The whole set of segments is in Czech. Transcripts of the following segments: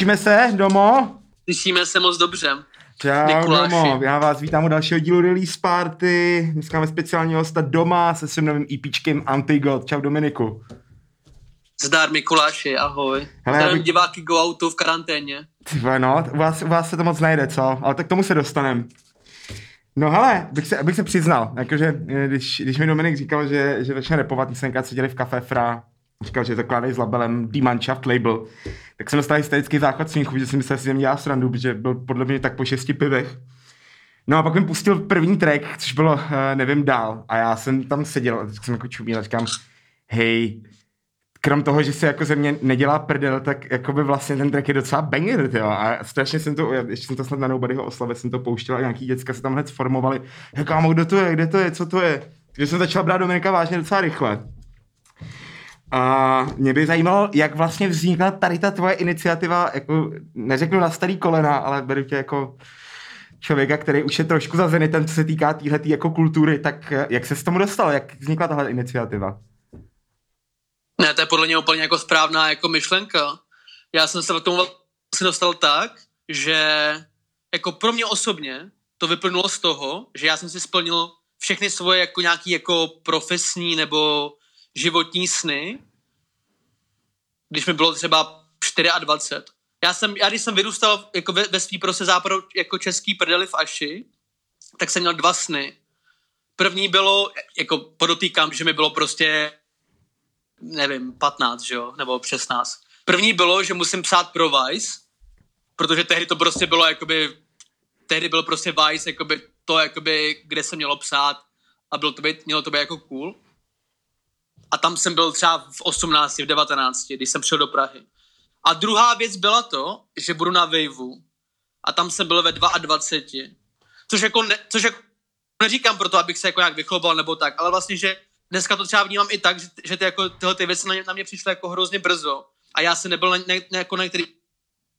Slyšíme se, Domo? Slyšíme se moc dobře. Čau, Mikuláši. Domo, já vás vítám u dalšího dílu Release Party. Dneska máme speciálního hosta doma se svým novým EPčkem Antigod. Čau Dominiku. Zdar Mikuláši, ahoj. Hele, Zdravím bych- diváky Go Outu v karanténě. Ty vole, no, u vás, u vás se to moc nejde, co? Ale tak k tomu se dostanem. No hele, bych se, abych se přiznal, jakože eh, když, když mi Dominik říkal, že, že začne repovat, jsme tenkrát seděli v Café Fra, říkal, že zakládají s labelem Die Mannschaft label, tak jsem dostal hysterický záchvat smíchu, že jsem myslel, že mě dělá srandu, protože byl podle mě tak po šesti pivech. No a pak mi pustil první track, což bylo uh, Nevím dál. A já jsem tam seděl a jsem jako čumil a říkám, hej, krom toho, že se jako ze mě nedělá prdel, tak jako by vlastně ten track je docela banger, jo. A strašně jsem to, ještě jsem to snad na Nobodyho oslavě, jsem to pouštěl a nějaký děcka se tam hned sformovali. Kámo, kdo to je, kde to je, co to je? Takže jsem začal brát Dominika vážně docela rychle. A mě by zajímalo, jak vlastně vznikla tady ta tvoje iniciativa, jako neřeknu na starý kolena, ale beru tě jako člověka, který už je trošku za zenitem, co se týká téhle jako kultury, tak eh, jak se s tomu dostal, jak vznikla tahle iniciativa? Ne, to je podle mě úplně jako správná jako myšlenka. Já jsem se k tomu vlastně dostal tak, že jako pro mě osobně to vyplnulo z toho, že já jsem si splnil všechny svoje jako nějaký jako profesní nebo životní sny, když mi bylo třeba 24. Já, jsem, já když jsem vyrůstal jako ve, ve svý prostě západu jako český prdeli v Aši, tak jsem měl dva sny. První bylo, jako podotýkám, že mi bylo prostě nevím, 15, že jo, nebo 16. První bylo, že musím psát pro Vice, protože tehdy to prostě bylo jakoby, tehdy byl prostě Vice, jakoby to, jakoby, kde se mělo psát a bylo to být, mělo to být jako cool. A tam jsem byl třeba v 18, v 19, když jsem přišel do Prahy. A druhá věc byla to, že budu na Waveu. A tam jsem byl ve 22. Což jako, ne, což jako neříkám proto, abych se jako nějak vychlobal nebo tak, ale vlastně, že dneska to třeba vnímám i tak, že, že ty, jako, tyhle ty věci na, mě- na mě přišly jako hrozně brzo a já jsem nebyl na, na, na, jako na některý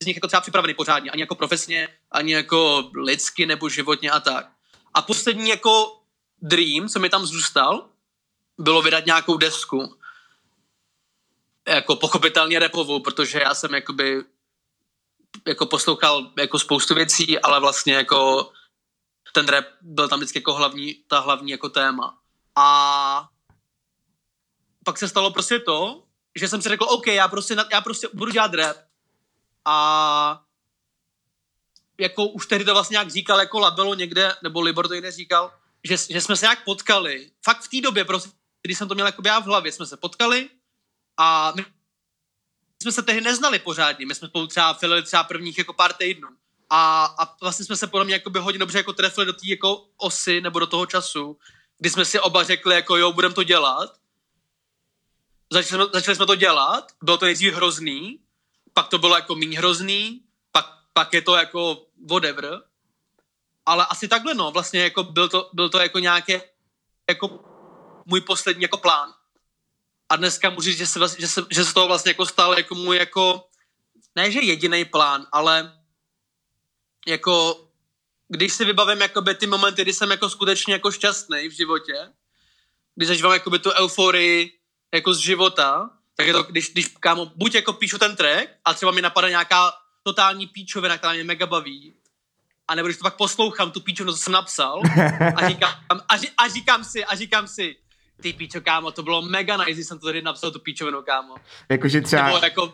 z nich jako třeba připravený pořádně, ani jako profesně, ani jako lidsky nebo životně a tak. A poslední jako dream, co mi tam zůstal, bylo vydat nějakou desku. Jako pochopitelně repovou, protože já jsem jakoby jako poslouchal jako spoustu věcí, ale vlastně jako ten rap byl tam vždycky jako hlavní, ta hlavní jako téma. A pak se stalo prostě to, že jsem si řekl, OK, já prostě, já prostě budu dělat rap. A jako už tehdy to vlastně nějak říkal jako Labelo někde, nebo Libor to někde říkal, že, že jsme se nějak potkali. Fakt v té době, prostě, když jsem to měl jako já v hlavě, jsme se potkali a my jsme se tehdy neznali pořádně. My jsme spolu třeba filili třeba prvních jako pár týdnů. A, a vlastně jsme se podle mě jakoby hodně dobře jako trefili do té jako osy nebo do toho času, kdy jsme si oba řekli jako jo, budeme to dělat. Začali, jsme- začali jsme to dělat, bylo to nejdřív hrozný, pak to bylo jako méně hrozný, pak, pak je to jako whatever. Ale asi takhle no, vlastně jako byl to, byl to jako nějaké jako můj poslední jako plán. A dneska můžu říct, že se, že se, že se toho vlastně jako stal jako můj jako, ne že jediný plán, ale jako když si vybavím jakoby ty momenty, kdy jsem jako skutečně jako šťastný v životě, když zažívám jakoby tu euforii jako z života, tak je to, když, když kámo, buď jako píšu ten track a třeba mi napadne nějaká totální píčovina, která mě mega baví, a nebo když to pak poslouchám, tu píčovinu, co jsem napsal, a říkám, a, a říkám si, a říkám si, ty píčo, kámo, to bylo mega nice, když jsem to tady napsal, tu píčovinu, kámo. Jakože třeba Nebo jako,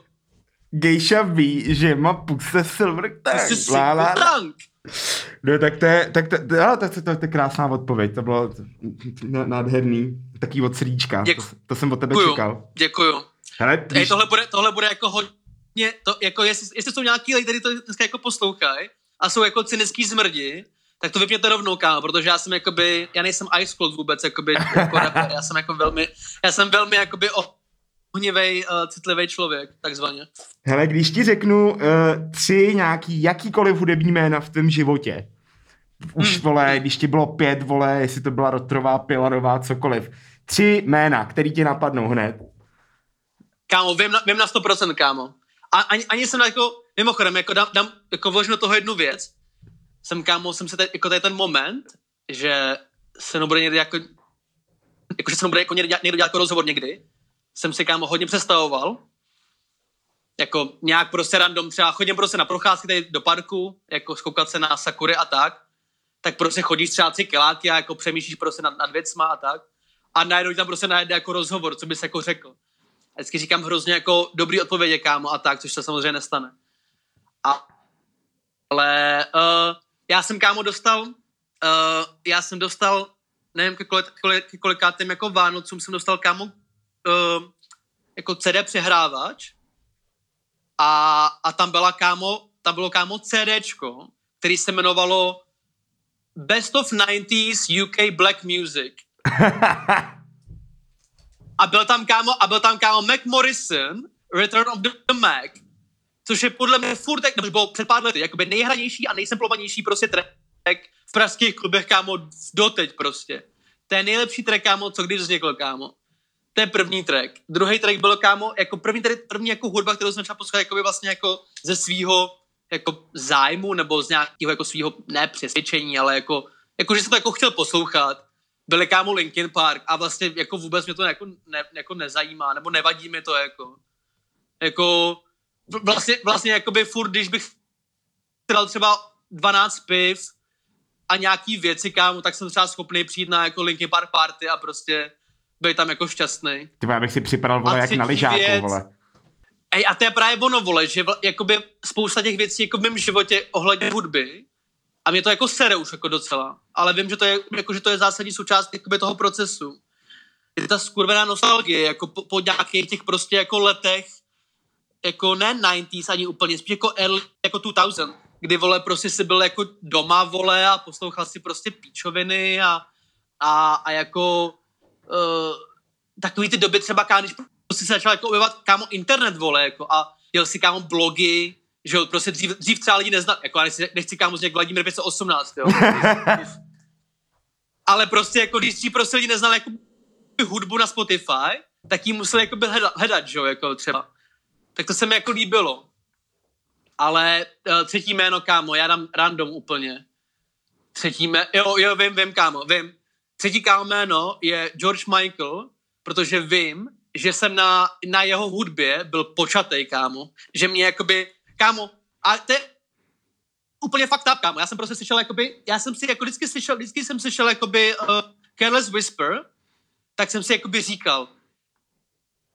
Gejša ví, že má puste silver tank. la, la. tank. No tak to je, tak to, to, to, to, to, to je krásná odpověď, to bylo nádherný, taký od srdíčka, to, Děku- to jsem od tebe Děkuju, čekal. děkuju. Hele, Ej, tohle bude, tohle bude jako hodně, to, jako jestli, jestli jsou nějaký lidi, kteří to dneska jako poslouchají a jsou jako cynický zmrdi, tak to vypněte rovnou, kámo, protože já jsem jakoby, já nejsem Ice Cold vůbec, jakoby, jako rapper, já jsem jako velmi, já jsem velmi jakoby ohnivej, uh, citlivý člověk, takzvaně. hele, když ti řeknu uh, tři nějaký, jakýkoliv hudební jména v tvém životě, už Hmm. vole, když ti bylo pět, vole, jestli to byla Rotrová, Pilarová, cokoliv, tři jména, který ti napadnou hned. Kámo, vím na, vím na 100%, kámo. A ani, ani jsem jako, mimochodem, jako dám, dám jako vložím toho jednu věc. Jsem, kámo, jsem se teď, jako tady ten moment, že se mnou bude někdy jako, jako že se mnou bude jako někdy, dělat- někdo dělat jako rozhovor někdy, jsem si, kámo, hodně představoval, jako nějak prostě random, třeba chodím prostě na procházky tady do parku, jako zkoukat se na sakury a tak, tak prostě chodíš třeba tři kiláky a jako přemýšlíš prostě nad, nad věcma a tak. A najednou tam prostě najde jako rozhovor, co bys jako řekl. A vždycky říkám hrozně jako dobrý odpovědi, kámo, a tak, což se samozřejmě nestane. A, ale uh, já jsem, kámo, dostal, uh, já jsem dostal, nevím, ke, kolik, ke kolikátým jako Vánocům jsem dostal, kámo, uh, jako CD přehrávač a, a tam byla, kámo, tam bylo, kámo, CDčko, který se jmenovalo Best of 90s UK Black Music. a byl tam kámo, a byl tam kámo Mac Morrison, Return of the Mac, což je podle mě furt, tak, nebo před pár lety, jakoby nejhranější a nejsemplovanější prostě track v pražských klubech, kámo, doteď prostě. To je nejlepší track, kámo, co kdy vznikl, kámo. To je první track. Druhý track byl, kámo, jako první, tady, první jako hudba, kterou jsem třeba poslouchal, jako by vlastně jako ze svého jako zájmu nebo z nějakého jako svého ne přesvědčení, ale jako, jako že jsem to jako chtěl poslouchat. Byli kámo Linkin Park a vlastně jako vůbec mě to jako, ne, jako nezajímá, nebo nevadí mi to jako. Jako vlastně, vlastně jakoby furt, když bych dal třeba 12 piv a nějaký věci, kámo, tak jsem třeba schopný přijít na jako Linkin Park party a prostě být tam jako šťastný. Ty já bych si připadal, vole, jak na lyžáku, věc, vole. Ej, a to je právě ono, vole, že jakoby spousta těch věcí jako v mém životě ohledně hudby a mě to jako sere už jako docela, ale vím, že to je, jako, že to je zásadní součást jakoby toho procesu. Je ta skurvená nostalgie, jako po, po nějakých těch prostě jako letech, jako ne 90s ani úplně, spíš jako early, jako 2000, kdy, vole, prostě si byl jako doma, vole, a poslouchal si prostě píčoviny a, a, a jako uh, takový ty doby třeba, když prostě se začal jako objevat, kámo, internet, vole, jako a jel si, kámo, blogy, že jo, prostě dřív, dřív třeba lidi neznal, jako já nechci, nechci kámo, jak Vladimír 518, jo. Ale prostě, jako když dřív prostě lidi neznali jako hudbu na Spotify, tak ji museli jako hledat, hledat, že jo, jako třeba. Tak to se mi jako líbilo. Ale uh, třetí jméno, kámo, já dám random úplně. Třetí jméno, jo, jo, vím, vím, kámo, vím. Třetí kámo jméno je George Michael, protože vím, že jsem na, na jeho hudbě byl počatej, kámo. Že mě jakoby, kámo, a to je úplně fakt up, kámo. Já jsem prostě slyšel, jakoby, já jsem si jako vždycky slyšel, vždycky jsem slyšel, jakoby uh, Careless Whisper, tak jsem si jakoby říkal,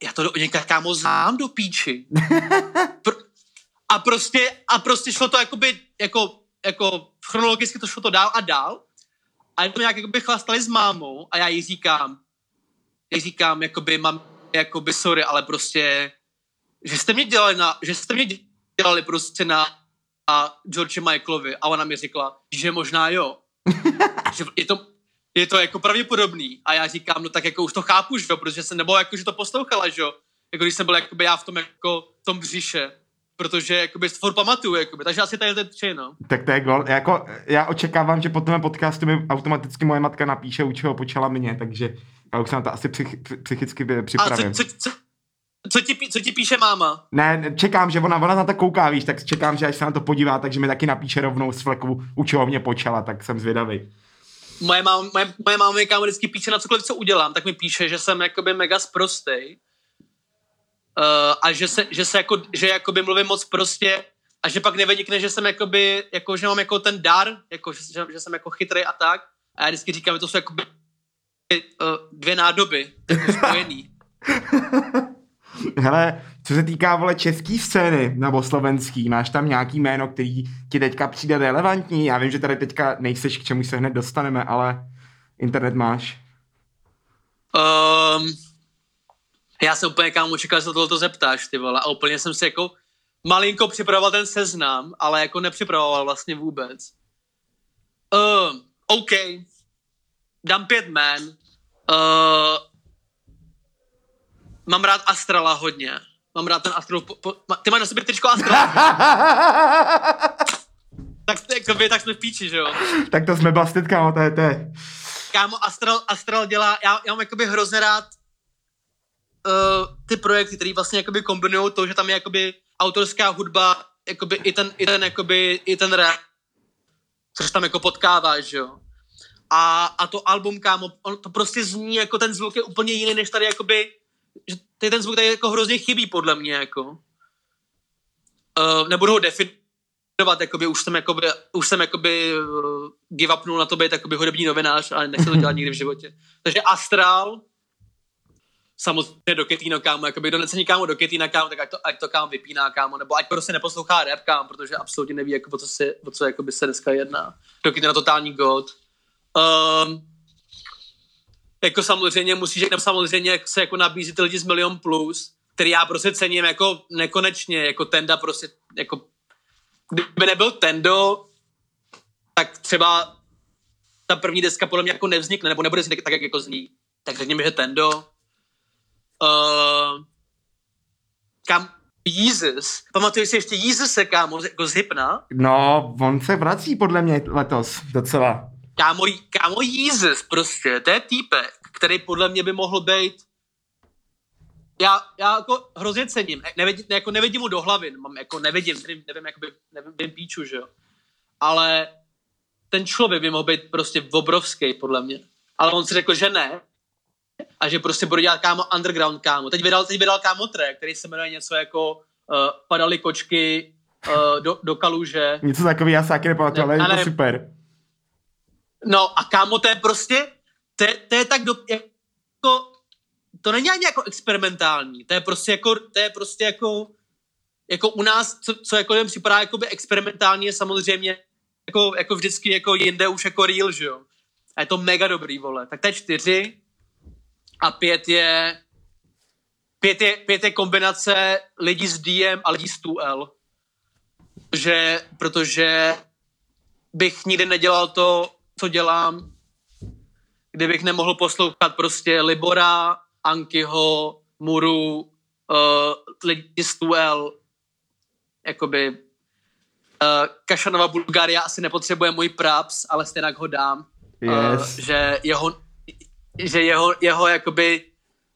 já to do něka, kámo, znám do píči. Pr- a prostě, a prostě šlo to jakoby, jako, jako chronologicky to šlo to dál a dál. A to nějak jakoby chlastali s mámou a já jí říkám, já jí říkám, jakoby, mám, jakoby, sorry, ale prostě, že jste mě dělali na, že jste mě dělali prostě na a George Michaelovi a ona mi řekla, že možná jo. že je to, je to jako pravděpodobný. A já říkám, no tak jako už to chápu, že jo, protože jsem nebo jako, že to poslouchala, že jo. Jako když jsem byl jakoby já v tom jako v tom břiše protože jakoby furt pamatuju, jakoby, takže asi tady ty tři, no. Tak to je gol. Jako, já očekávám, že po tom podcastu mi automaticky moje matka napíše, u čeho počala mě, takže já už se na to asi psych, psychicky připravím. A co, co, co, co ti, co ti píše máma? Ne, čekám, že ona, ona na to kouká, víš, tak čekám, že až se na to podívá, takže mi taky napíše rovnou z fleku, u čeho mě počala, tak jsem zvědavý. Moje máma, moje, moje máma mi kámo vždycky píše na cokoliv, co udělám, tak mi píše, že jsem jakoby mega sprostej uh, a že se, že se jako, že jakoby mluvím moc prostě a že pak nevedikne, že jsem jakoby, jako, že mám jako ten dar, jako, že, že, že jsem jako chytrý a tak. A já vždycky říkám, že to jsou jakoby uh, dvě nádoby, jako spojený. Hele, co se týká, vole, český scény nebo slovenský, máš tam nějaký jméno, který ti teďka přijde relevantní? Já vím, že tady teďka nejseš, k čemu se hned dostaneme, ale internet máš. Um, já jsem úplně kámo čekal, že se tohle zeptáš, ty vole, a úplně jsem si jako malinko připravoval ten seznam, ale jako nepřipravoval vlastně vůbec. Uh, OK. Dám pět men. Uh, mám rád Astrala hodně. Mám rád ten Astral... Po, po, ty máš na sobě tričko Astrala. tak, by, tak jsme v píči, že jo? tak to jsme bastit, kámo, to je, to je. Kámo, Astral, Astral dělá, já, já mám jakoby hrozně rád uh, ty projekty, které vlastně jakoby kombinují to, že tam je jakoby autorská hudba, jakoby i ten, i ten, jakoby, i ten rap, což tam jako potkáváš, že jo. A, a to album, kámo, on, to prostě zní, jako ten zvuk je úplně jiný, než tady jakoby, že tady ten zvuk tady jako hrozně chybí podle mě, jako. uh, nebudu ho definovat, jakoby už jsem jakoby, už jsem jakoby uh, give upnul na to být jakoby hudební novinář, ale nechci to dělat nikdy v životě. Takže Astral, samozřejmě do Ketíno, kámo, jakoby donecení kámo do Ketína, kámo, tak ať to, ať to kámo vypíná, kámo, nebo ať prostě neposlouchá rap, kámo, protože absolutně neví, jako, o co, se, o co jakoby se dneska jedná. Do Ketína totální god. Um, jako samozřejmě musíš, jako samozřejmě se jako nabízí ty lidi z Milion Plus, který já prostě cením jako nekonečně, jako Tenda prostě, jako kdyby nebyl Tendo, tak třeba ta první deska podle mě jako nevznikne, nebo nebude vzniknout tak, jak jako zní. Tak řekněme, že Tendo. Uh, kam Jesus. Pamatuješ si ještě Jesus se, kámo, jako z Hypna? No, on se vrací podle mě letos docela. Kámo, kámo Jesus prostě, to je týpek, který podle mě by mohl být já, já jako hrozně cením, nevidím, jako nevidím mu do hlavy, mám, jako nevidím, nevím, nevím, jakoby, nevím, píču, že jo. Ale ten člověk by mohl být prostě obrovský, podle mě. Ale on si řekl, že ne. A že prostě bude dělat kámo underground kámo. Teď vydal, teď vydal kámo track, který se jmenuje něco jako uh, Padaly kočky uh, do, do kaluže. Něco takový, já se taky nepamatuju, ale, ale je to super. No a kámo, to je prostě, to je, to je tak do, jako, to není ani jako experimentální, to je prostě jako, to je prostě jako, jako u nás, co, co jako jen připadá jako by experimentální je samozřejmě jako, jako vždycky jako jinde už jako real, že jo. A je to mega dobrý, vole. Tak to je čtyři a pět je pět je, pět je kombinace lidí z DM a lidí z 2L. Protože, protože bych nikdy nedělal to, co dělám, kdybych nemohl poslouchat prostě Libora, Ankyho, Muru, uh, lidi z 2L, jakoby uh, Kašanova Bulgaria asi nepotřebuje můj praps, ale stejně ho dám. Yes. Uh, že jeho, že jeho, jeho jakoby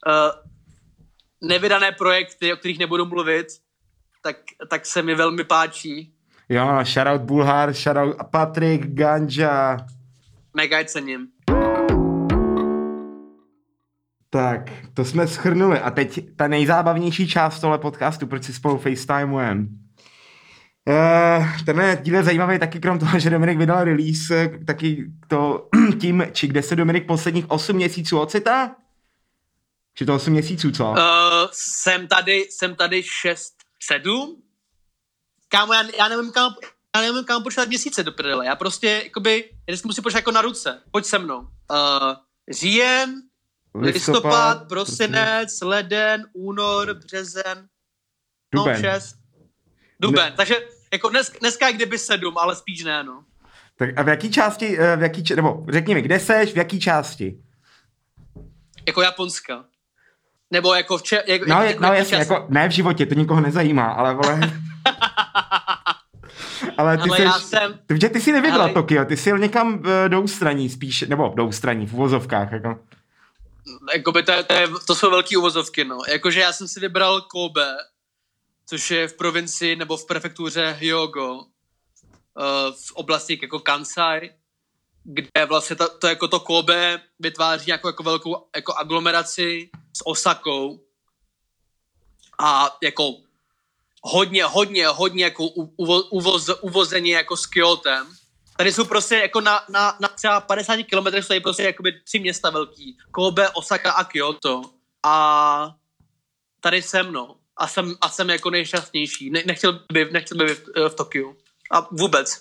uh, nevydané projekty, o kterých nebudu mluvit, tak, tak se mi velmi páčí. Jo, shoutout Bulhar, shoutout Patrik, Ganja. Mega cením. Tak, to jsme schrnuli. A teď ta nejzábavnější část tohle podcastu, proč si spolu FaceTimujeme. Uh, tenhle díl je zajímavý taky krom toho, že Dominik vydal release, taky to tím, či kde se Dominik posledních 8 měsíců ocitá? Či to 8 měsíců, co? Uh, jsem tady, jsem tady 6, 7. Kámo, já, já nevím, kam, já nevím, kam počítat měsíce do prdele. Já prostě, jakoby, já vždycky musím počítat jako na ruce. Pojď se mnou. Uh, říjen, listopad, listopad prosinec, leden, únor, březen, no, Duben. 6. Duben. Ne. Takže jako dnes, dneska je kdyby sedm, ale spíš ne, no. Tak a v jaký části, v jaký, nebo řekni mi, kde seš, v jaký části? Jako Japonska. Nebo jako v če, jako, No, jako, no jasně, jako ne v životě, to nikoho nezajímá, ale vole... ale ty ale seš, já jsem... Ty, ty jsi nevybral ale... Tokio, ty jsi jel někam do ústraní spíš, nebo do ústraní, v uvozovkách, jako. Jakoby to, to, je, to jsou velký uvozovky, no. Jakože já jsem si vybral Kobe, což je v provincii nebo v prefektuře Hyogo, uh, v oblasti jako Kansai, kde vlastně to, to jako to Kobe vytváří jako, jako velkou jako aglomeraci s Osakou a jako hodně, hodně, hodně jako uvo, uvoz, uvození jako s Kyotem. Tady jsou prostě jako na, na, na třeba 50 km jsou tady prostě jakoby tři města velký. Kobe, Osaka a Kyoto. A tady jsem, no. A jsem, a jsem jako nejšťastnější. Ne, nechtěl by, nechtěl by v, v Tokiu. A vůbec.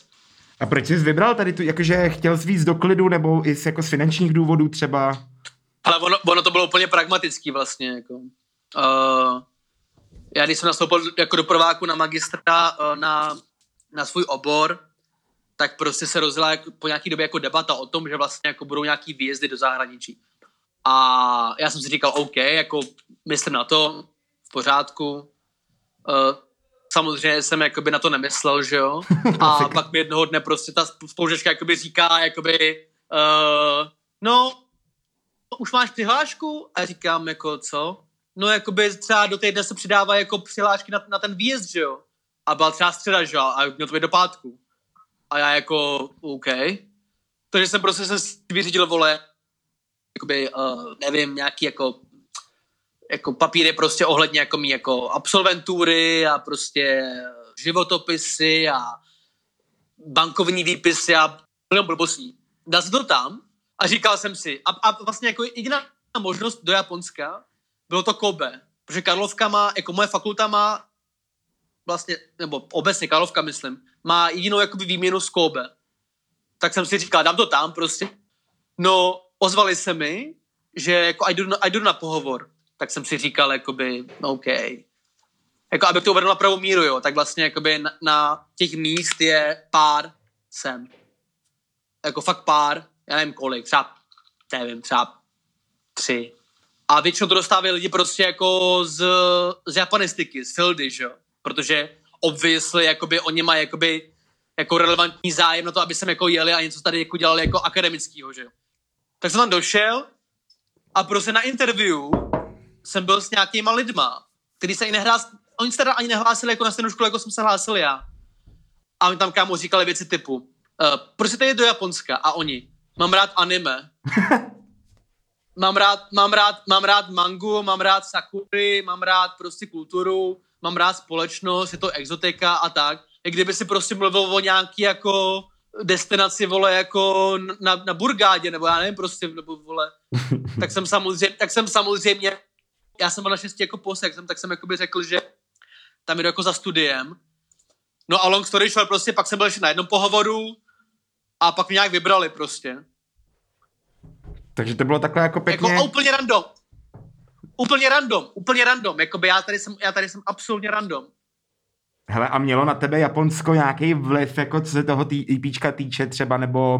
A proč jsi vybral tady tu, jakože chtěl jsi víc do klidu, nebo i z, jako z finančních důvodů třeba? Ale ono, ono to bylo úplně pragmatický vlastně, jako. Uh, já když jsem nastoupil jako do prváku na magistra uh, na, na svůj obor, tak prostě se rozjela jako, po nějaký době jako debata o tom, že vlastně jako budou nějaký výjezdy do zahraničí. A já jsem si říkal, OK, jako myslím na to, v pořádku. Uh, samozřejmě jsem jakoby na to nemyslel, že jo. A pak mi jednoho dne prostě ta spolužečka jakoby říká, jakoby, uh, no, už máš přihlášku? A říkám, jako co? No, jakoby třeba do týdne se přidává jako přihlášky na, na ten výjezd, že jo. A byla třeba středa, že jo, a měl to být do pátku. A já jako, OK. Takže jsem prostě se vyřídil, vole, jakoby, uh, nevím, nějaký jako jako papíry prostě ohledně jako mý jako absolventury a prostě životopisy a bankovní výpisy a milion blbostí. Dal jsem to tam a říkal jsem si, a, a vlastně jako jediná možnost do Japonska bylo to Kobe, protože Karlovka má, jako moje fakulta má vlastně, nebo obecně Karlovka myslím, má jedinou jakoby výměnu z Kobe. Tak jsem si říkal, dám to tam prostě. No, ozvali se mi, že jako a jdu, na, jdu na pohovor. Tak jsem si říkal, jakoby, OK. Jako, abych to uvedl na pravou míru, jo, tak vlastně jakoby na, na těch míst je pár sem. Jako fakt pár, já nevím kolik, třeba, nevím, třeba tři. A většinou to dostávají lidi prostě jako z, z japanistiky, z fildy, že jo. Protože obviously, jakoby oni mají jakoby jako relevantní zájem na to, aby jsem jako jeli a něco tady jako dělali jako akademického, že jo. Tak jsem tam došel a prostě na interview jsem byl s nějakýma lidma, který se i nehrál, oni se teda ani nehlásili jako na stejnou školu, jako jsem se hlásil já. A mi tam kámo říkali věci typu, uh, proč jste do Japonska? A oni, mám rád anime. mám rád, mám rád, mám rád mangu, mám rád sakury, mám rád prostě kulturu, mám rád společnost, je to exotika a tak. I kdyby si prostě mluvil o nějaký jako destinaci, vole, jako na, na Burgádě, nebo já nevím, prostě, nebo vole, tak jsem samozřejmě, tak jsem samozřejmě, já jsem byl naštěstí jako posek, jsem, tak jsem jakoby řekl, že tam jdu jako za studiem. No a long story short, prostě pak jsem byl ještě na jednom pohovoru a pak mě nějak vybrali prostě. Takže to bylo takhle jako pěkně... Jako úplně random. Úplně random, úplně random. Jakoby já tady jsem, já tady jsem absolutně random. Hele, a mělo na tebe Japonsko nějaký vliv, jako co se toho tý, EPčka týče třeba, nebo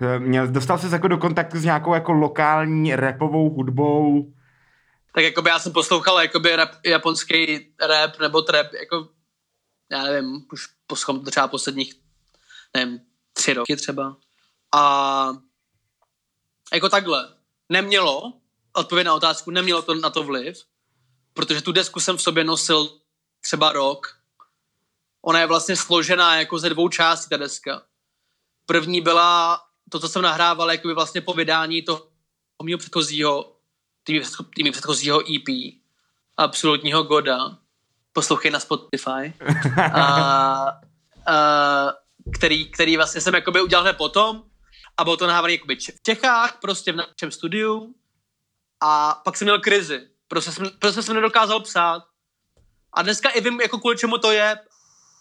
eh, měl, dostal jsi jako do kontaktu s nějakou jako lokální repovou hudbou? Tak jakoby já jsem poslouchal jakoby rap, japonský rap nebo trap, jako já nevím, už poslouchám to třeba posledních, nevím, tři roky třeba. A jako takhle, nemělo, odpověď na otázku, nemělo to na to vliv, protože tu desku jsem v sobě nosil třeba rok. Ona je vlastně složená jako ze dvou částí, ta deska. První byla to, co jsem nahrával jakoby vlastně po vydání toho mého předchozího, tými předchozího EP, absolutního Goda. Poslouchej na Spotify. a, a, který, který vlastně jsem jakoby udělal hned potom a bylo to nahrávané jakoby v Čechách, prostě v našem studiu a pak jsem měl krizi. Prostě jsem, prostě jsem nedokázal psát. A dneska i vím, jako kvůli čemu to je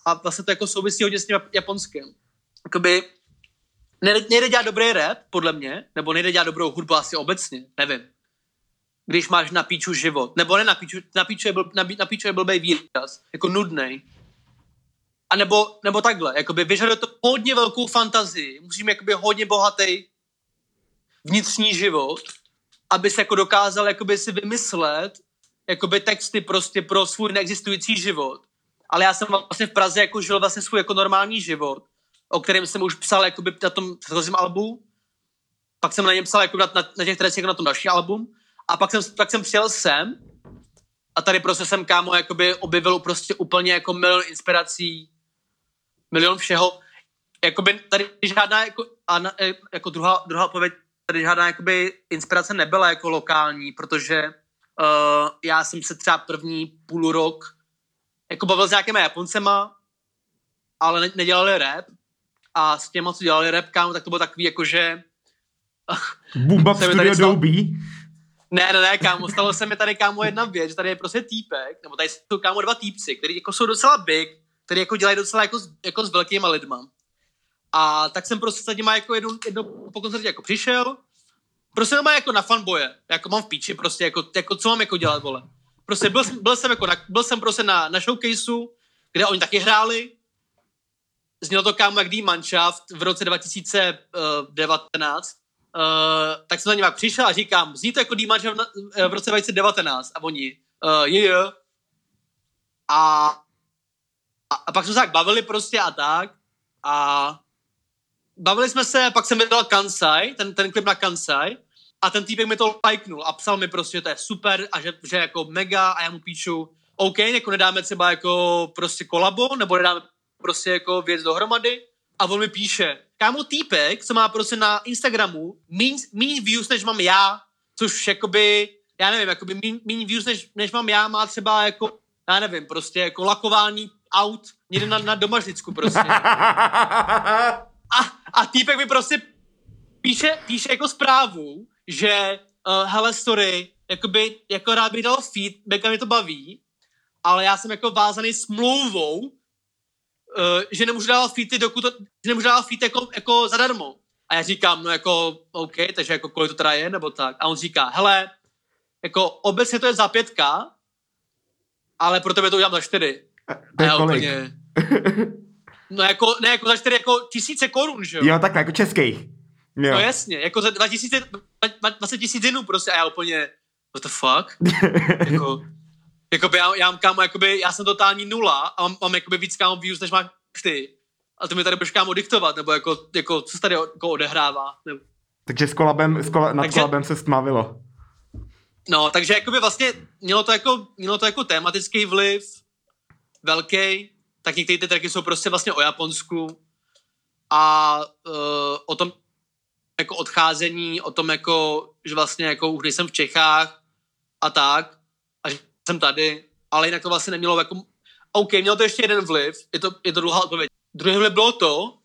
a vlastně to jako souvisí hodně s tím japonským. Jakoby nejde, nejde dělat dobrý rap, podle mě, nebo nejde dělat dobrou hudbu asi obecně, nevím. Když máš na píču život, nebo ne na píču, na píču je, byl, na, na píču je blbej výraz, jako nudnej. A nebo, nebo takhle, jakoby vyžaduje to hodně velkou fantazii, musím jakoby hodně bohatý vnitřní život, aby se jako dokázal jakoby si vymyslet jakoby texty prostě pro svůj neexistující život. Ale já jsem vlastně v Praze jako žil vlastně svůj jako normální život, o kterém jsem už psal jakoby na tom předchozím albu. Pak jsem na něm psal jako na, na, na těch tracích jako na tom další album. A pak jsem, pak jsem přijel sem a tady prostě jsem kámo jakoby objevil prostě úplně jako milion inspirací, milion všeho. Jakoby tady žádná jako, a na, e, jako druhá, druhá odpověď tady žádná jakoby inspirace nebyla jako lokální, protože uh, já jsem se třeba první půl rok jako bavil s nějakýma Japoncema, ale ne, nedělali rap a s těma, co dělali rap, kámo, tak to bylo takový jako, že Bumba Studio stal... Doby? Ne, ne, ne, kámo, stalo se mi tady, kámo, jedna věc, že tady je prostě týpek, nebo tady jsou, kámo, dva týpci, kteří jako jsou docela big, který jako dělají docela jako, jako s velkýma lidma. A tak jsem prostě s nimi jako jednou, jednou po koncertě jako přišel, prostě mám jako na fanboje, jako mám v píči prostě, jako, jako co mám jako dělat, vole. Prostě byl, byl jsem jako na, byl jsem prostě na, na showcaseu, kde oni taky hráli, znělo to kámo jak Mannschaft v roce 2019, uh, tak jsem na něj přišel a říkám, zní to jako D Mannschaft eh, v roce 2019 a oni, uh, je, je. A, a, a pak jsme se tak bavili prostě a tak. A bavili jsme se, pak jsem mi dal Kansai, ten, ten klip na Kansai, a ten týpek mi to lajknul a psal mi prostě, že to je super a že, že jako mega a já mu píšu, OK, jako nedáme třeba jako prostě kolabo, nebo nedáme prostě jako věc dohromady. A on mi píše, kámo týpek, co má prostě na Instagramu míň views, než mám já, což jakoby, já nevím, jakoby míň views, než, než mám já, má třeba jako, já nevím, prostě jako lakování aut někde na, na domažlicku prostě. A, a týpek mi prostě píše, píše jako zprávu, že uh, hele, sorry, jakoby, jako rád bych dal feed, mega mi to baví, ale já jsem jako vázaný smlouvou, uh, že nemůžu dávat feedy, dokud to, že nemůžu dávat feed jako, jako zadarmo. A já říkám, no jako, OK, takže jako kolik to teda je, nebo tak. A on říká, hele, jako obecně to je za pětka, ale pro tebe to udělám za čtyři. To je kolik? úplně, no jako, ne jako za čtyři, jako tisíce korun, že jo? Jo, takhle, jako českých. Jo. No jasně, jako za 2000, 20 tisíc jenů prostě a já úplně, what the fuck? jako, jakoby já, já mám kámo, jakoby, já jsem totální nula a mám, mám jakoby víc kámo views, než máš ty. A ty mi tady budeš kámo diktovat, nebo jako, jako co se tady jako odehrává. Nebo, Takže s kolabem, s kola, nad Takže- kolabem se stmavilo. No, takže jakoby vlastně mělo to jako, mělo to jako tematický vliv, velký, tak některé ty tracky jsou prostě vlastně o Japonsku a uh, o tom jako odcházení, o tom jako, že vlastně jako už nejsem v Čechách a tak, a že jsem tady, ale jinak to vlastně nemělo jako, OK, mělo to ještě jeden vliv, je to, je to dlouhá odpověď. Druhý vliv bylo to,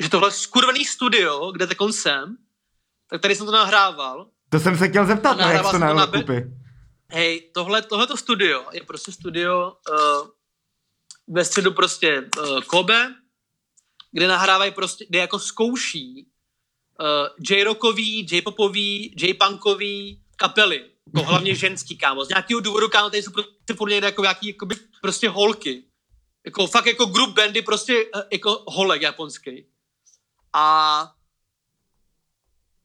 že tohle skurvený studio, kde takon jsem, tak tady jsem to nahrával To jsem se chtěl zeptat, no, jak nahrával to na hej, tohle, tohleto studio je prostě studio uh, ve středu prostě uh, Kobe, kde nahrávají prostě, kde jako zkouší uh, J-rockový, J-popový, J-punkový kapely. Jako hlavně ženský, kámo. Z nějakého důvodu, kámo, tady jsou prostě furt někde jako nějaký, jakoby, prostě holky. Jako fakt jako group bandy, prostě eh, jako holek japonský. A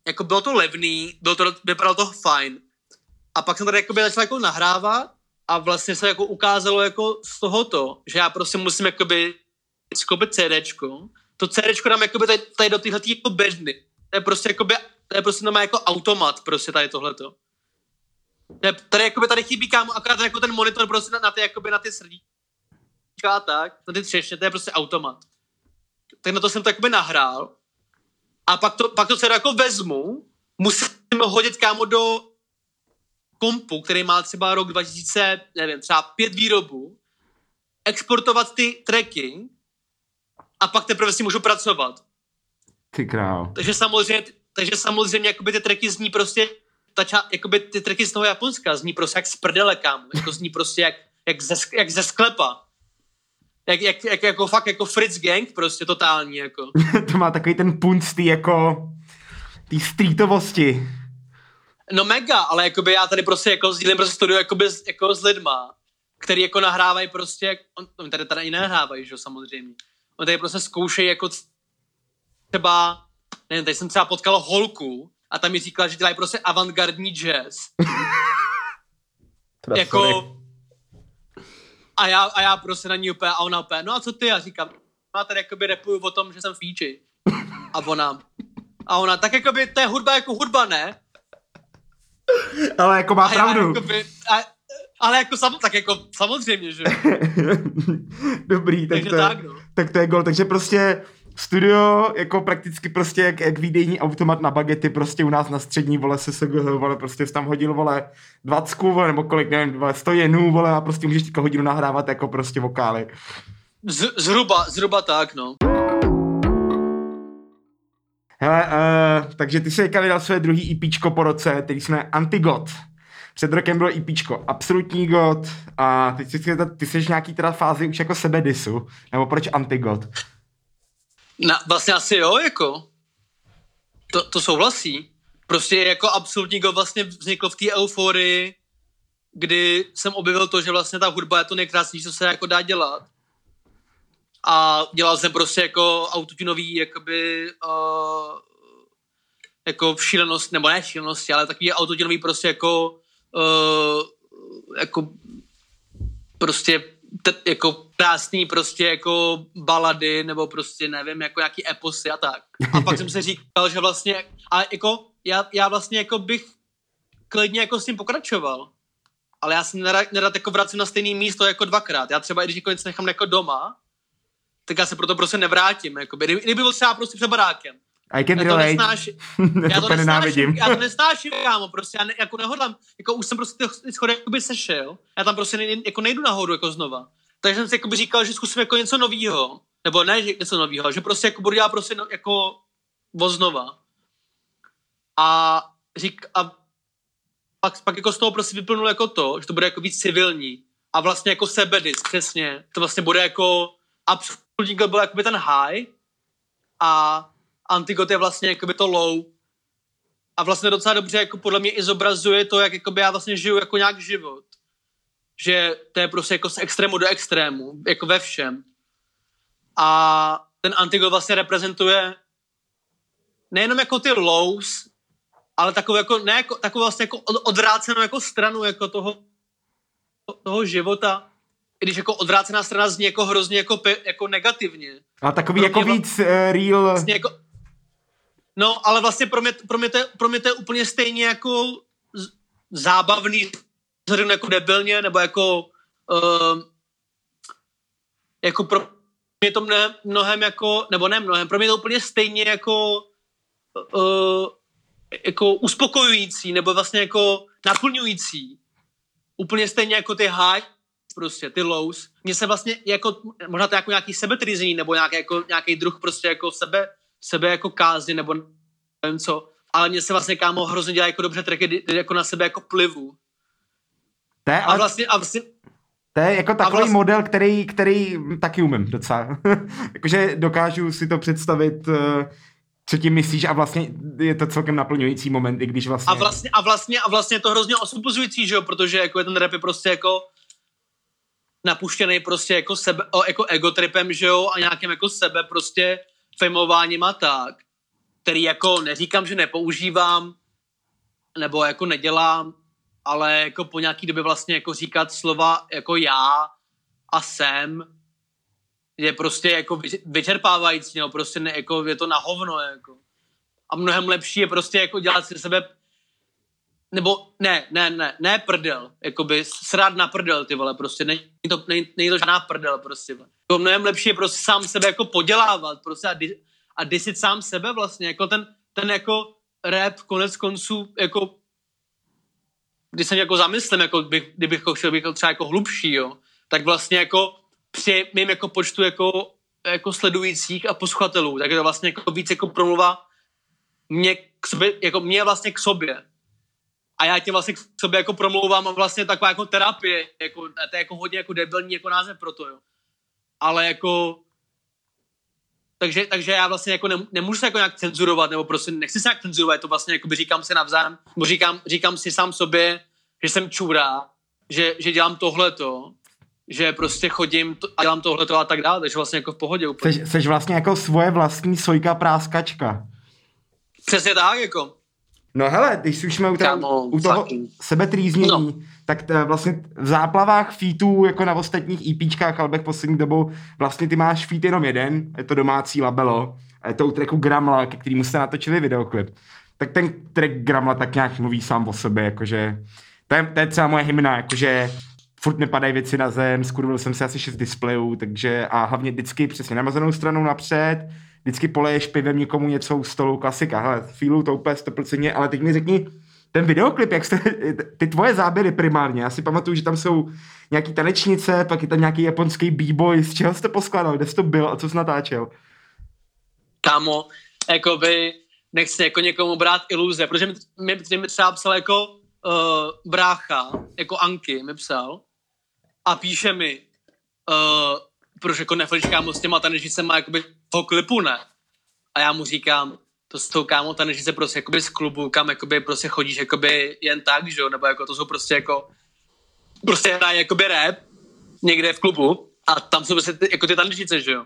jako bylo to levný, bylo to, vypadalo to fajn. A pak jsem tady jakoby začal jako nahrávat a vlastně se jako ukázalo jako z tohoto, že já prostě musím jakoby skopit CDčko. To CDčko dám jakoby tady, tady do tyhle jako bedny. To je prostě jakoby, to je prostě normálně jako automat prostě tady tohleto. To tady jakoby tady chybí kámo akorát jako ten monitor prostě na, na ty jakoby na ty srdíčka a tak, na ty třešně, to je prostě automat. Tak na to jsem to jakoby nahrál a pak to, pak to CD jako vezmu, musím ho hodit kámo do kompu, který má třeba rok 2000, nevím, třeba pět výrobu, exportovat ty tracky a pak teprve si můžu pracovat. Ty král. Takže samozřejmě, takže samozřejmě jakoby ty tracky zní prostě, ta ča, jakoby ty tracky z toho Japonska zní prostě jak z prdele, kámo. Jako zní prostě jak, jak, ze, jak ze sklepa. Jak, jak, jak, jako fakt jako Fritz Gang prostě totální, jako. to má takový ten punc tý jako tý streetovosti. No mega, ale jakoby já tady prostě jako sdílím prostě studio jakoby s, jako s lidma, který jako nahrávají prostě, on, oni tady tady i nahrávají, že jo, samozřejmě. Oni tady prostě zkoušejí jako třeba, nevím, tady jsem třeba potkal holku a tam mi říkala, že dělají prostě avantgardní jazz. Jako, a já, a já prostě na ní úplně, a ona úplně, no a co ty? A říkám, no a tady jakoby repuju o tom, že jsem fíči. A ona, a ona, tak jakoby, to je hudba jako hudba, ne? Ale jako má A já pravdu. jakoby, a, ale jako sam, tak jako samozřejmě, že. Dobrý, tak Takže to, je, tak, no. tak to je gol. Takže prostě studio, jako prakticky prostě jak, jak výdejní automat na bagety, prostě u nás na střední, vole, se se vole, prostě jsi tam hodil, vole, dvacku, vole, nebo kolik, nevím, vole, sto jenů, vole, a prostě můžeš teďka hodinu nahrávat jako prostě vokály. Z, zhruba, zhruba tak, no. Hele, uh, takže ty jsi teďka vydal své druhý EPčko po roce, který jsme Antigot. Před rokem bylo EPčko Absolutní God a teď si chci zeptat, ty jsi v nějaký teda fázi už jako sebe disu, nebo proč Antigot? Na, vlastně asi jo, jako. To, to souhlasí. Prostě jako absolutní go vlastně vzniklo v té euforii, kdy jsem objevil to, že vlastně ta hudba je to nejkrásnější, co se jako dá dělat. A dělal jsem prostě jako autotunový, jakoby, uh, jako šílenost, nebo ne šílenosti, ale takový autotunový prostě jako, uh, jako prostě t- jako krásný prostě jako balady nebo prostě nevím, jako nějaký eposy a tak. A pak jsem si říkal, že vlastně, a jako já, já vlastně jako bych klidně jako s tím pokračoval. Ale já se nerad, nerad jako vracím na stejné místo jako dvakrát. Já třeba, i když jako nechám jako doma, tak já se proto prostě nevrátím. Jakoby. Kdyby, byl třeba prostě před barákem. I can Já to nesnáším. Já Já to nesnáším, já to nesnáším, kámo, prostě já ne, jako nehodlám, jako už jsem prostě ty schody jakoby sešel, já tam prostě nej, jako nejdu nahoru jako znova. takže jsem si jakoby říkal, že zkusím jako něco novýho, nebo ne, že něco novýho, že prostě jako budu dělat prostě no, jako voznova. A řík, a pak, pak jako z toho prostě vyplnul jako to, že to bude jako víc civilní a vlastně jako sebedis, přesně. To vlastně bude jako absolutní byl jakoby ten high a Antigot je vlastně jakoby to low a vlastně docela dobře jako podle mě i zobrazuje to, jak jakoby já vlastně žiju jako nějak život. Že to je prostě jako z extrému do extrému, jako ve všem. A ten Antigot vlastně reprezentuje nejenom jako ty lows, ale takovou jako, ne jako, takovou vlastně jako odvrácenou jako stranu jako toho, toho života, když jako odvrácená strana zní jako hrozně jako, pe, jako negativně. A takový pro jako víc uh, real... Vlastně jako, no, ale vlastně pro mě, pro, mě to, pro mě to je úplně stejně jako z, zábavný, vzhledem jako debilně, nebo jako uh, jako pro mě to mnohem, mnohem jako, nebo ne mnohem, pro mě to úplně stejně jako uh, jako uspokojující, nebo vlastně jako naplňující. Úplně stejně jako ty high, prostě ty lows. Mně se vlastně jako, možná to jako nějaký sebetrizení, nebo nějaký, jako, nějaký druh prostě jako sebe, sebe jako kázně, nebo nevím co. Ale mně se vlastně kámo hrozně dělá jako dobře tracky, jako na sebe jako plivu. To je, a vlastně, a vlastně, to je jako takový vlastně... model, který, který taky umím docela. Jakože dokážu si to představit, eh, co tím myslíš a vlastně je to celkem naplňující moment, i když vlastně... A vlastně, a vlastně, a vlastně je to hrozně osvobozující, že jo, protože jako je ten rap je prostě jako napuštěný prostě jako, sebe, jako ego tripem, že jo, a nějakým jako sebe prostě fejmováním a tak, který jako neříkám, že nepoužívám, nebo jako nedělám, ale jako po nějaký době vlastně jako říkat slova jako já a jsem je prostě jako vyčerpávající, no prostě ne, jako je to na hovno, jako. A mnohem lepší je prostě jako dělat si sebe nebo ne, ne, ne, ne prdel, jakoby srát na prdel, ty vole, prostě není to, není, to žádná prdel, prostě. Jako mnohem lepší je prostě sám sebe jako podělávat, prostě a, di, a disit sám sebe vlastně, jako ten, ten jako rap konec konců, jako když jsem jako zamyslím, jako bych, kdybych ho chtěl být třeba jako hlubší, jo, tak vlastně jako při mým jako počtu jako, jako sledujících a posluchatelů, tak je to vlastně jako víc jako promluva mě k sobě, jako mě vlastně k sobě. A já tím vlastně k sobě jako promlouvám a vlastně taková jako terapie, jako, to je jako hodně jako debilní jako název pro to, jo. Ale jako takže, takže já vlastně jako nemůžu se jako nějak cenzurovat, nebo prostě nechci se nějak cenzurovat, to vlastně jako by říkám si navzájem, nebo říkám, říkám si sám sobě, že jsem čůra, že, že dělám tohleto že prostě chodím a dělám tohle a tak dále, takže vlastně jako v pohodě úplně. Seš, seš vlastně jako svoje vlastní sojka práskačka. Přesně tak, jako. No hele, když už jsme u, toho, u toho sebetrýznění, no. tak t, vlastně v záplavách featů, jako na ostatních EPčkách, ale poslední dobou, vlastně ty máš feat jenom jeden, je to domácí labelo, a je to u tracku Gramla, ke kterému jste natočili videoklip. Tak ten track Gramla tak nějak mluví sám o sobě, jakože to je, to je celá moje hymna, jakože furt nepadají věci na zem, skurvil jsem si asi šest displejů, takže a hlavně vždycky přesně namazanou stranou napřed, vždycky poleješ pivem někomu něco u stolu, klasika, hele, feelu to úplně 100%, ale teď mi řekni, ten videoklip, jak jste, ty tvoje záběry primárně, já si pamatuju, že tam jsou nějaký tanečnice, pak je tam nějaký japonský b-boy, z čeho jste poskládal, kde jsi to byl a co jsi natáčel? Kámo, jakoby nechci jako někomu brát iluze, protože mi, mi, mi třeba psal jako uh, brácha, jako Anky mi psal, a píše mi, uh, proč jako neflíš kámo s těma tanečnicema jakoby toho klipu, ne? A já mu říkám, to s tou kámo tanečnice prostě jakoby z klubu, kam jakoby prostě chodíš jakoby jen tak, že jo, nebo jako to jsou prostě jako prostě hrají jakoby rap někde v klubu a tam jsou prostě ty, jako ty tanečnice, že jo.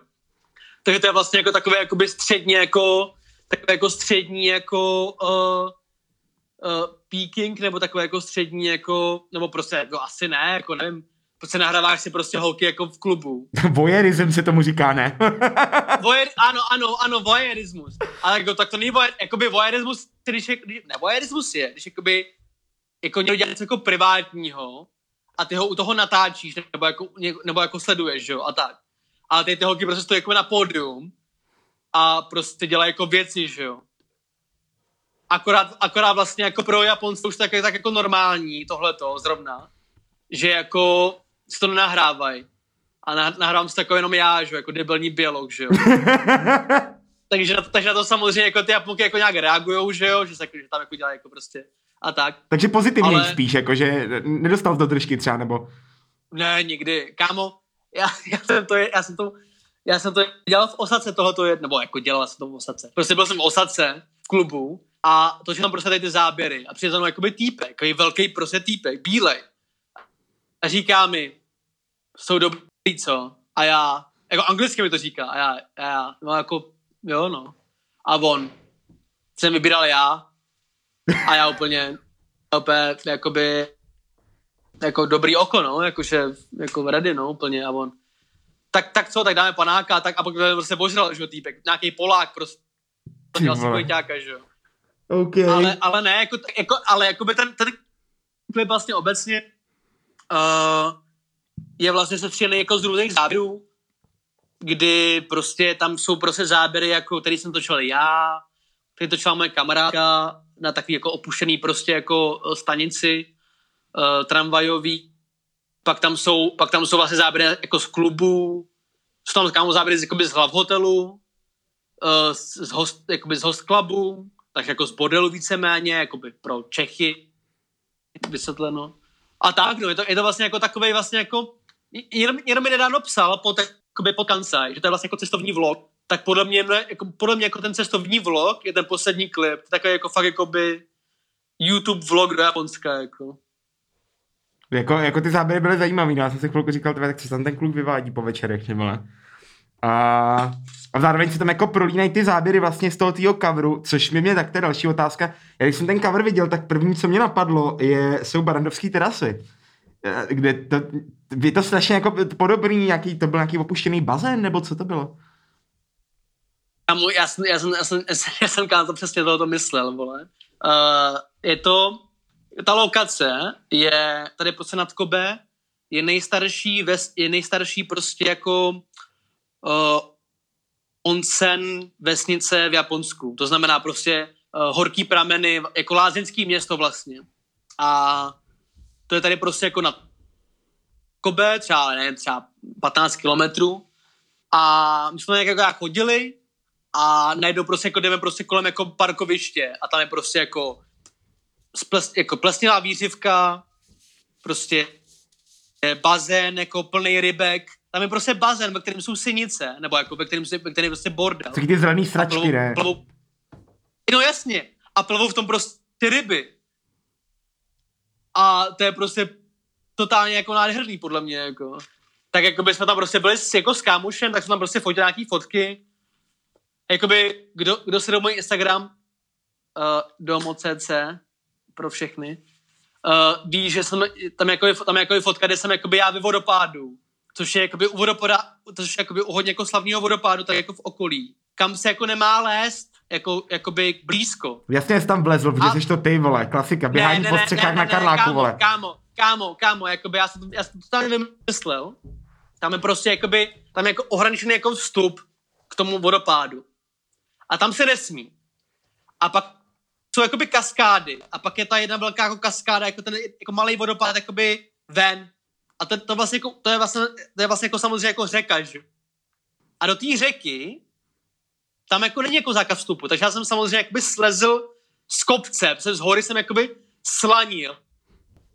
Takže to je vlastně jako takové jakoby střední jako takové jako střední jako uh, uh, peaking, nebo takové jako střední jako, nebo prostě jako asi ne, jako nevím, se nahráváš si prostě holky jako v klubu. Voyeurism se tomu říká, ne? Voyeur, ano, ano, ano, voyeurismus. Ale jako, tak to není voyeur, jakoby voyeurismus, když je, ne, voyeurismus je, když jakoby, jako někdo dělá něco jako privátního a ty ho u toho natáčíš, nebo jako, nebo jako sleduješ, jo, a tak. Ale ty, ty holky prostě stojí jako na pódium a prostě dělají jako věci, že jo. Akorát, akorát vlastně jako pro Japonce už tak, tak jako normální tohleto zrovna, že jako si to nenahrávají. A nahrávám si takový jenom já, že jako debilní biolog, že jo. takže, na to, takže na to samozřejmě jako ty Japonky jako nějak reagujou, že jo, že, se, že tam jako dělají jako prostě a tak. Takže pozitivně ale... spíš, jako že nedostal do držky třeba, nebo? Ne, nikdy. Kámo, já, já jsem to, já jsem to, já jsem to dělal v osadce tohoto, je, nebo jako dělal jsem to v osadce. Prostě byl jsem v osadce, v klubu a točil tam prostě tady ty záběry a přijde za mnou jakoby týpek, jako velký prostě týpek, bílej. A říká mi, jsou dobrý, co? A já, jako anglicky mi to říká, a já, a já, no jako, jo no. A on, jsem vybíral já a já úplně, úplně, jakoby, jako dobrý oko, no, jakože, jako ready, no, úplně, a on, tak, tak co, tak dáme panáka, tak a pak se božral, že týpek, nějaký Polák, prostě, to dělal si pojďáka, že jo. Okay. Ale, ale ne, jako, jako, ale jako by ten, ten klip vlastně obecně uh, je vlastně setřený jako z různých záběrů, kdy prostě tam jsou prostě záběry, jako který jsem točil já, který točila moje kamarádka na takový jako opuštěný prostě jako eh, stanici uh, tramvajový. Pak tam jsou, pak tam jsou vlastně záběry jako z klubu, jsou tam kámo záběry z, z hlav hotelu, uh, z, host, z host clubu, tak jako z bordelu víceméně, jakoby pro Čechy vysvětleno. A tak, no, je to, je to vlastně jako takový vlastně jako, jenom, jenom mi nedávno psal pod, jakoby pod kancaj, že to je vlastně jako cestovní vlog, tak podle mě, jako, podle mě jako ten cestovní vlog je ten poslední klip, takový jako fakt jakoby YouTube vlog do Japonska, jako. Jako, jako ty záběry byly zajímavý, no, já jsem si chvilku říkal, tak co tam ten kluk vyvádí po večerech, nebo A, a zároveň se tam jako prolínají ty záběry vlastně z toho týho coveru, což mi mě tak to je další otázka. Já když jsem ten cover viděl, tak první, co mě napadlo, je, jsou barandovské terasy. Eh, kde to, je to strašně jako podobný, nějaký, to byl nějaký opuštěný bazén, nebo co to bylo? já jsem, já jsem, já jsem, já jsem, já jsem to přesně tohoto myslel, vole. Uh, je to, ta lokace je tady prostě nad Kobe, je nejstarší, ves, je nejstarší prostě jako uh, onsen vesnice v Japonsku. To znamená prostě uh, horký prameny, jako lázeňský město vlastně. A to je tady prostě jako na Kobe, třeba, nevím, třeba 15 kilometrů. A my jsme nějak jako chodili a najednou prostě jako jdeme prostě kolem jako parkoviště a tam je prostě jako, sples, jako plesnivá výřivka, prostě je bazén jako plný rybek, tam je prostě bazén, ve kterém jsou synice, nebo jako ve kterém, ve kterém je prostě bordel. Taky ty zraný sračky, ne? Plovou, no jasně. A plovou v tom prostě ryby. A to je prostě totálně jako nádherný, podle mě, jako. Tak jako by jsme tam prostě byli s, jako s kámošem, tak jsme tam prostě fotili nějaký fotky. Jakoby, kdo, kdo se do můj Instagram, uh, domo.cc, pro všechny, uh, ví, že jsem, tam, jako, tam jako je fotka, kde jsem jakoby já ve vodopádu, což je jakoby u vodopada, což je jakoby u hodně jako slavného vodopádu, tak jako v okolí, kam se jako nemá lézt, jako, jakoby blízko. Jasně jsi tam vlezl, protože jsi to ty, vole, klasika, běhání ne, ne, po střechách ne, ne, na Karláku, kámo, vole. Kámo, kámo, kámo, jakoby já jsem, já jsem to tam vymyslel, tam je prostě jakoby, tam je jako ohraničený jako vstup k tomu vodopádu a tam se nesmí. A pak jsou jakoby kaskády a pak je ta jedna velká jako kaskáda, jako ten jako malý vodopád jakoby ven. A to, to, vlastně jako, to, je vlastně, to je vlastně jako samozřejmě jako řeka, že? A do té řeky tam jako není jako zákaz vstupu, takže já jsem samozřejmě jakoby slezl z kopce, přes hory jsem jakoby slanil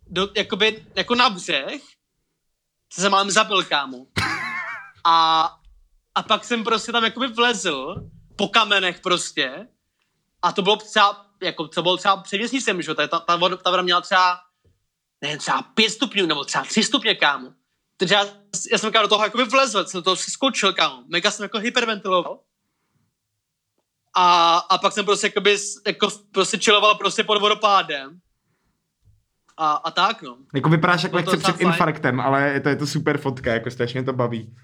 do, jakoby, jako na břeh, se jsem mám zabil, kámo. A, a pak jsem prostě tam jakoby vlezl po kamenech prostě. A to bylo třeba, jako, to bylo třeba před měsícem, že ta, ta, ta, voda, ta voda měla třeba, ne, třeba pět stupňů, nebo třeba tři stupně, kámo. Takže já, já jsem do toho jako vlezl, jsem do toho skočil, kámo. Mega jsem jako hyperventiloval. A, a pak jsem prostě jakoby, jako prostě chilloval prostě pod vodopádem. A, a tak, no. Jako vypadáš jako lehce před fajn. infarktem, ale je to, je to super fotka, jako strašně to baví.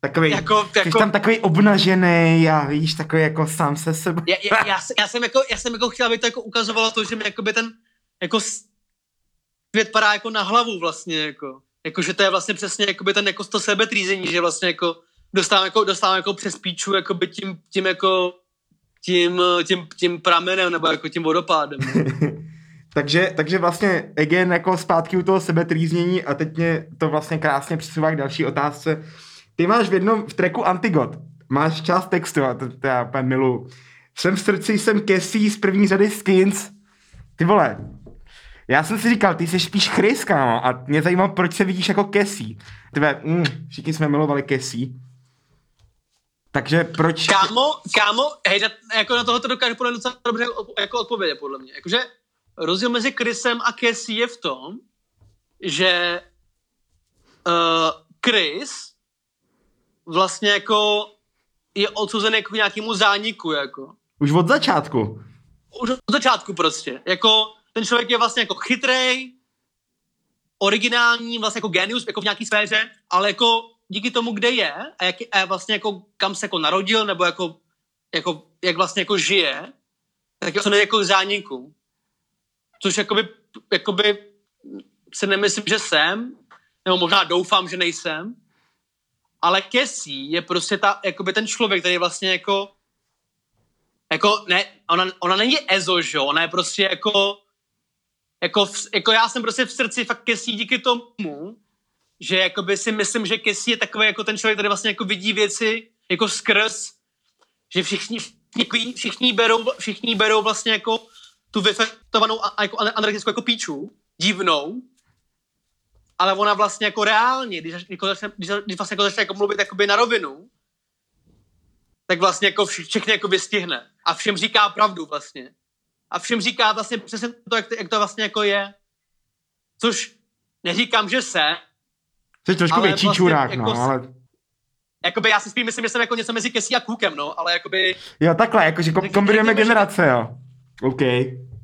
Takový, jako, jako, jsi tam takový obnažený a víš, takový jako sám se sebou. Já, já, já, já, jsem jako, já jsem jako chtěl, aby to jako ukazovalo to, že mi jakoby ten jako svět padá jako na hlavu vlastně, jako. Jako, že to je vlastně přesně jakoby ten jako to sebetrýzení, že vlastně jako dostávám jako, dostávám jako přes píču jakoby tím, tím jako tím, tím, tím pramenem nebo jako tím vodopádem. takže, takže vlastně again jako zpátky u toho sebetrýznění a teď mě to vlastně krásně přesouvá k další otázce ty máš v jednom, v tracku Antigod, máš část textu a to, to já úplně miluju. Jsem v srdci, jsem Cassie z první řady Skins. Ty vole, já jsem si říkal, ty jsi spíš Chris, kámo, a mě zajímalo, proč se vidíš jako. Ty vole, mm, všichni jsme milovali Cassie. Takže proč... Kámo, kámo, hej, na, jako na tohle to dokážu podle docela dobře jako odpovědět, podle mě. Jakože rozdíl mezi Chrisem a Cassie je v tom, že uh, Chris vlastně jako je odsouzený jako k nějakému zániku, jako. Už od začátku. Už od začátku prostě. Jako ten člověk je vlastně jako chytrej, originální, vlastně jako genius, jako v nějaký sféře, ale jako díky tomu, kde je a, jak, a vlastně jako kam se jako narodil, nebo jako, jako jak vlastně jako žije, tak to nejde jako zániku. Což jakoby, jakoby si nemyslím, že jsem, nebo možná doufám, že nejsem, ale Cassie je prostě ta, jakoby ten člověk, který je vlastně jako, jako ne, ona, ona není Ezo, že ona je prostě jako, jako, v, jako já jsem prostě v srdci fakt Cassie díky tomu, že jakoby si myslím, že Cassie je takový jako ten člověk, který vlastně jako vidí věci jako skrz, že všichni, všichni, všichni, berou, všichni berou vlastně jako tu vyfektovanou a, jako anorektickou jako píču, divnou, ale ona vlastně jako reálně, když, jako začne, když, když vlastně jako začne jako mluvit jakoby na rovinu, tak vlastně jako všechny jako vystihne. A všem říká pravdu vlastně. A všem říká vlastně přesně to, jak to, jak to vlastně jako je. Což neříkám, že se. Jsi trošku ale větší vlastně čurák, jako no, ale... Jakoby já si spíš myslím, že jsem jako něco mezi Kesí a Kůkem, no, ale jakoby Jo, takhle, jakože kom- kombinujeme Řekněme, že- generace, jo. OK.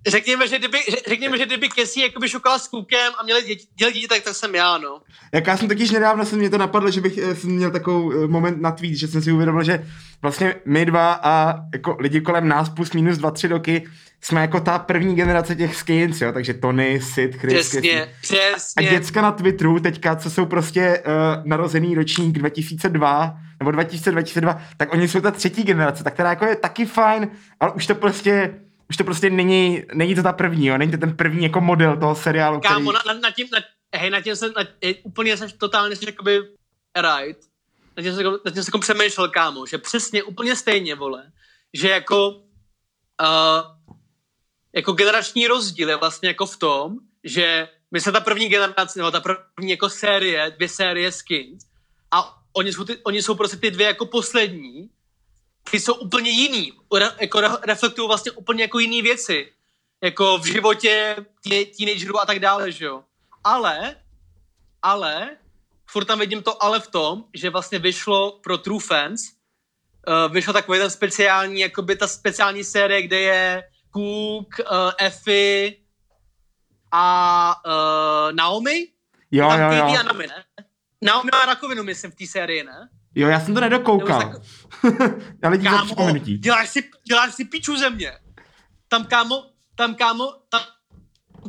řekněme, že kdyby, řekněme, že kdyby Kesí jakoby šokala s Kůkem a měli děti, děli děti, tak, tak jsem já, no. Jak já jsem totiž nedávno se mě to napadlo, že bych eh, jsem měl takový moment na tweet, že jsem si uvědomil, že vlastně my dva a jako lidi kolem nás plus minus dva, tři roky jsme jako ta první generace těch skins, jo, takže Tony, Sid, Chris. Přesně, A přesně. děcka na Twitteru teďka, co jsou prostě uh, narozený ročník 2002 nebo 2000, 2002, tak oni jsou ta třetí generace, tak teda jako je taky fajn, ale už to prostě už to prostě není, není to ta první, jo, není to ten první jako model toho seriálu, který... Kámo, na, na, na, tím, na, hej, na tím jsem, na, je, úplně jsem totálně jsem jakoby right. Na tím jsem, jako- na tím jsem jako přemýšlel, kámo, že přesně úplně stejně, vole, že jako uh, jako generační rozdíl je vlastně jako v tom, že my jsme ta první generace, nebo ta první jako série, dvě série skins a oni jsou, ty, oni jsou prostě ty dvě jako poslední, ty jsou úplně jiný, re, jako re, reflektují vlastně úplně jako jiný věci, jako v životě tě- teenagerů a tak dále, že jo. Ale, ale, furt tam vidím to ale v tom, že vlastně vyšlo pro True Fans, uh, vyšlo takový ten speciální, jakoby ta speciální série, kde je Cook, uh, Effie a uh, Naomi. jo, tam jo, jo. a Naomi, ne? Naomi má rakovinu, myslím, v té sérii, ne? Jo, já jsem to nedokoukal. Já lidi za Kámo, připomenutí. děláš si, děláš si piču ze mě. Tam kámo, tam kámo, tam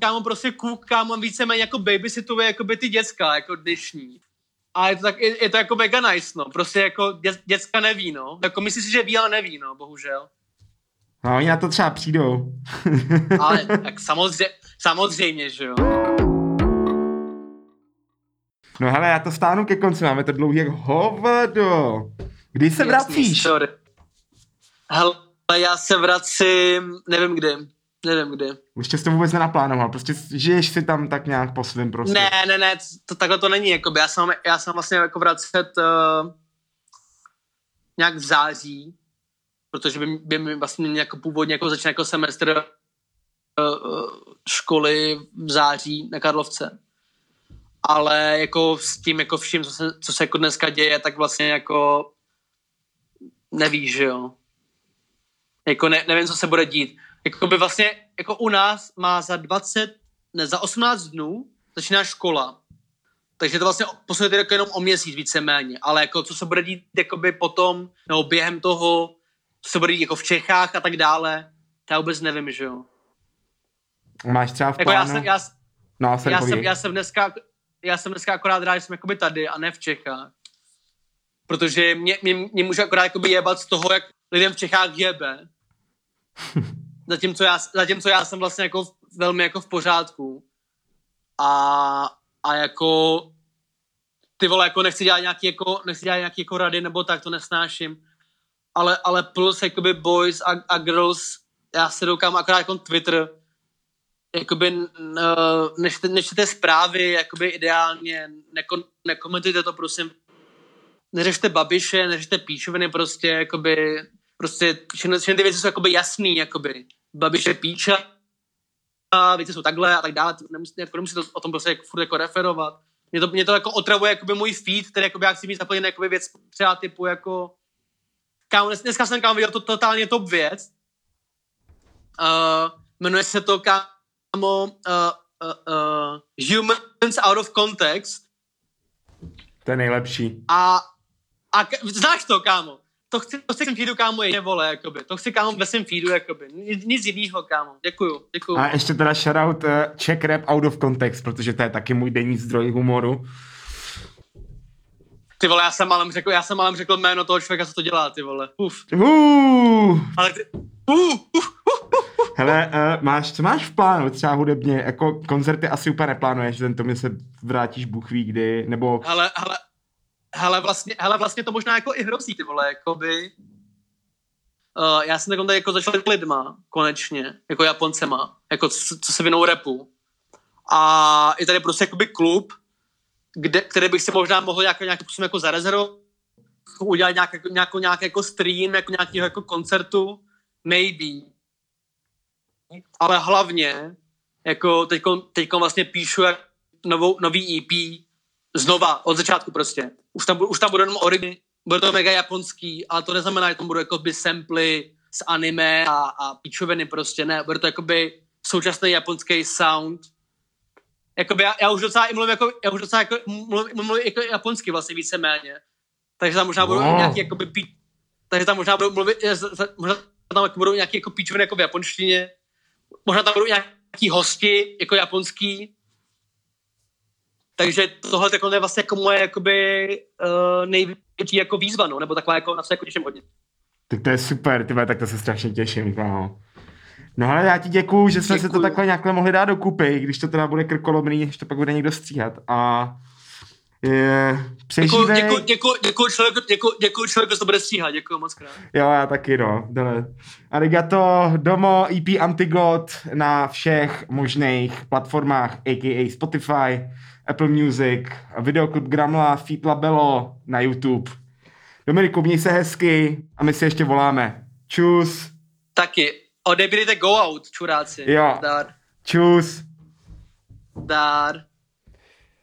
kámo prostě kůk, kámo víceméně jako babysituje jako by ty děcka, jako dnešní. A je to, tak, je, je to jako mega nice, no. Prostě jako dě, děcka neví, no. Jako myslí si, že ví, ale neví, no, bohužel. No, oni na to třeba přijdou. Ale tak samozřejmě, samozřejmě, že jo. No hele, já to stáhnu ke konci, máme to dlouhý jak hovado. Kdy se Jasný, vracíš? Sorry. Hele, já se vracím, nevím kdy. Nevím kdy. Ještě jsi to vůbec nenaplánoval, prostě žiješ si tam tak nějak po svým prostě. Ne, ne, ne, to, takhle to není, jakoby. Já jsem, já jsem vlastně jako vracet uh, nějak v září, protože by, by mi vlastně jako původně jako začínal jako semestr uh, školy v září na Karlovce. Ale jako s tím jako vším, co se, co se jako dneska děje, tak vlastně jako nevíš, že jo. Jako ne, nevím, co se bude dít. Jako by vlastně, jako u nás má za 20, ne, za 18 dnů začíná škola. Takže to vlastně jako jenom o měsíc víceméně. Ale jako co se bude dít jakoby potom, nebo během toho, co bude jako v Čechách a tak dále, to já vůbec nevím, že jo. Máš třeba v Jako já plánu? jsem, já, no, sorry, já, jsem, já jsem dneska, já jsem dneska akorát rád, že jsem jakoby tady a ne v Čechách. Protože mě, mě, mě může akorát jakoby jebat z toho, jak lidem v Čechách jebe. Zatímco já, zatímco já jsem vlastně jako v- velmi jako v pořádku. A, a jako ty vole, jako nechci dělat nějaký jako, nechci dělat nějaký jako rady nebo tak, to nesnáším. Ale, ale plus jakoby boys a, a girls, já se doukám akorát jako Twitter, jakoby uh, nešte, nečtěte zprávy, jakoby ideálně, neko, nekomentujte to, prosím. Neřešte babiše, neřešte píčoviny, prostě, jakoby, prostě všechny, všechny ty věci jsou jakoby jasný, jakoby. Babiše píča, a věci jsou takhle a tak dále, nemusí, jako, nemusí o tom prostě jako, furt jako referovat. Mě to, mě to jako otravuje jakoby můj feed, který jakoby já chci mít zaplněný jakoby věc třeba typu jako kámo, dneska jsem kámo viděl to totálně top věc. Uh, jmenuje se to kámo uh, uh, uh, Humans Out of Context. To je nejlepší. A, a znáš to, kámo? To chci, to chci feedu, kámo, je vole, jakoby. To chci, kámo, ve svém feedu, jakoby. Nic, nic jiného, kámo. Děkuju, děkuju. A ještě teda shoutout uh, Czech Rap Out of Context, protože to je taky můj denní zdroj humoru. Ty vole, já jsem malem řekl, já jsem malem řekl jméno toho člověka, co to dělá, ty vole. Uf. Uh. Ale ty... Uh, uh, uh, uh. Hele, uh, máš, co máš v plánu třeba hudebně? Jako koncerty asi úplně neplánuješ, ten to mi se vrátíš Bůh ví kdy, nebo... Hele, hele, hele, vlastně, hele, vlastně to možná jako i hrozí, ty vole, jakoby... Uh, já jsem tady jako začal lidma, konečně, jako Japoncema, jako co, co se vinou repu. A je tady prostě jakoby klub, kde, který bych si možná mohl nějak, nějakým způsobem jako zarezervovat, udělat nějak, nějakou, nějaký jako stream, jako nějakého jako koncertu, maybe. Ale hlavně, jako teďko vlastně píšu jak novou, nový EP, znova, od začátku prostě. Už tam, už tam bude jenom origin, bude to mega japonský, ale to neznamená, že tam budou jakoby samply z anime a, a píčoviny prostě, ne, bude to jakoby současný japonský sound, jakoby já, já, už docela i mluvím jako, já už docela jako, mluvím, mluvím jako japonsky vlastně víceméně. Takže tam možná budou No. nějaký jakoby pí, takže tam možná budou mluvit, eh, možná tam jako budou nějaký jako píčoviny jako v japonštině. Možná tam budou nějaký hosti jako japonský. Takže tohle takhle je vlastně jako moje jakoby uh, největší jako výzva, no, nebo taková jako na co jako těším hodně. Tak to je super, ty vole, tak to se strašně těším, kámo. No ale já ti děkuju, že jsme se to Děkuju. takhle nějakhle mohli dát dokupy, když to teda bude krkolomný, když to pak bude někdo stříhat. A je, přežívej. děkuji, děkuji, děkuji člověku, děkuji, děkuji člověku, co to bude stříhat, děkuji moc krát. Jo, já taky, no. Dole. Arigato, Domo, EP Antigot na všech možných platformách, a.k.a. Spotify, Apple Music, videoklip Gramla, Feet Labello na YouTube. Dominiku, měj se hezky a my si ještě voláme. Čus, Taky, odebírejte go out, čuráci. Jo. Dár, čus. dár.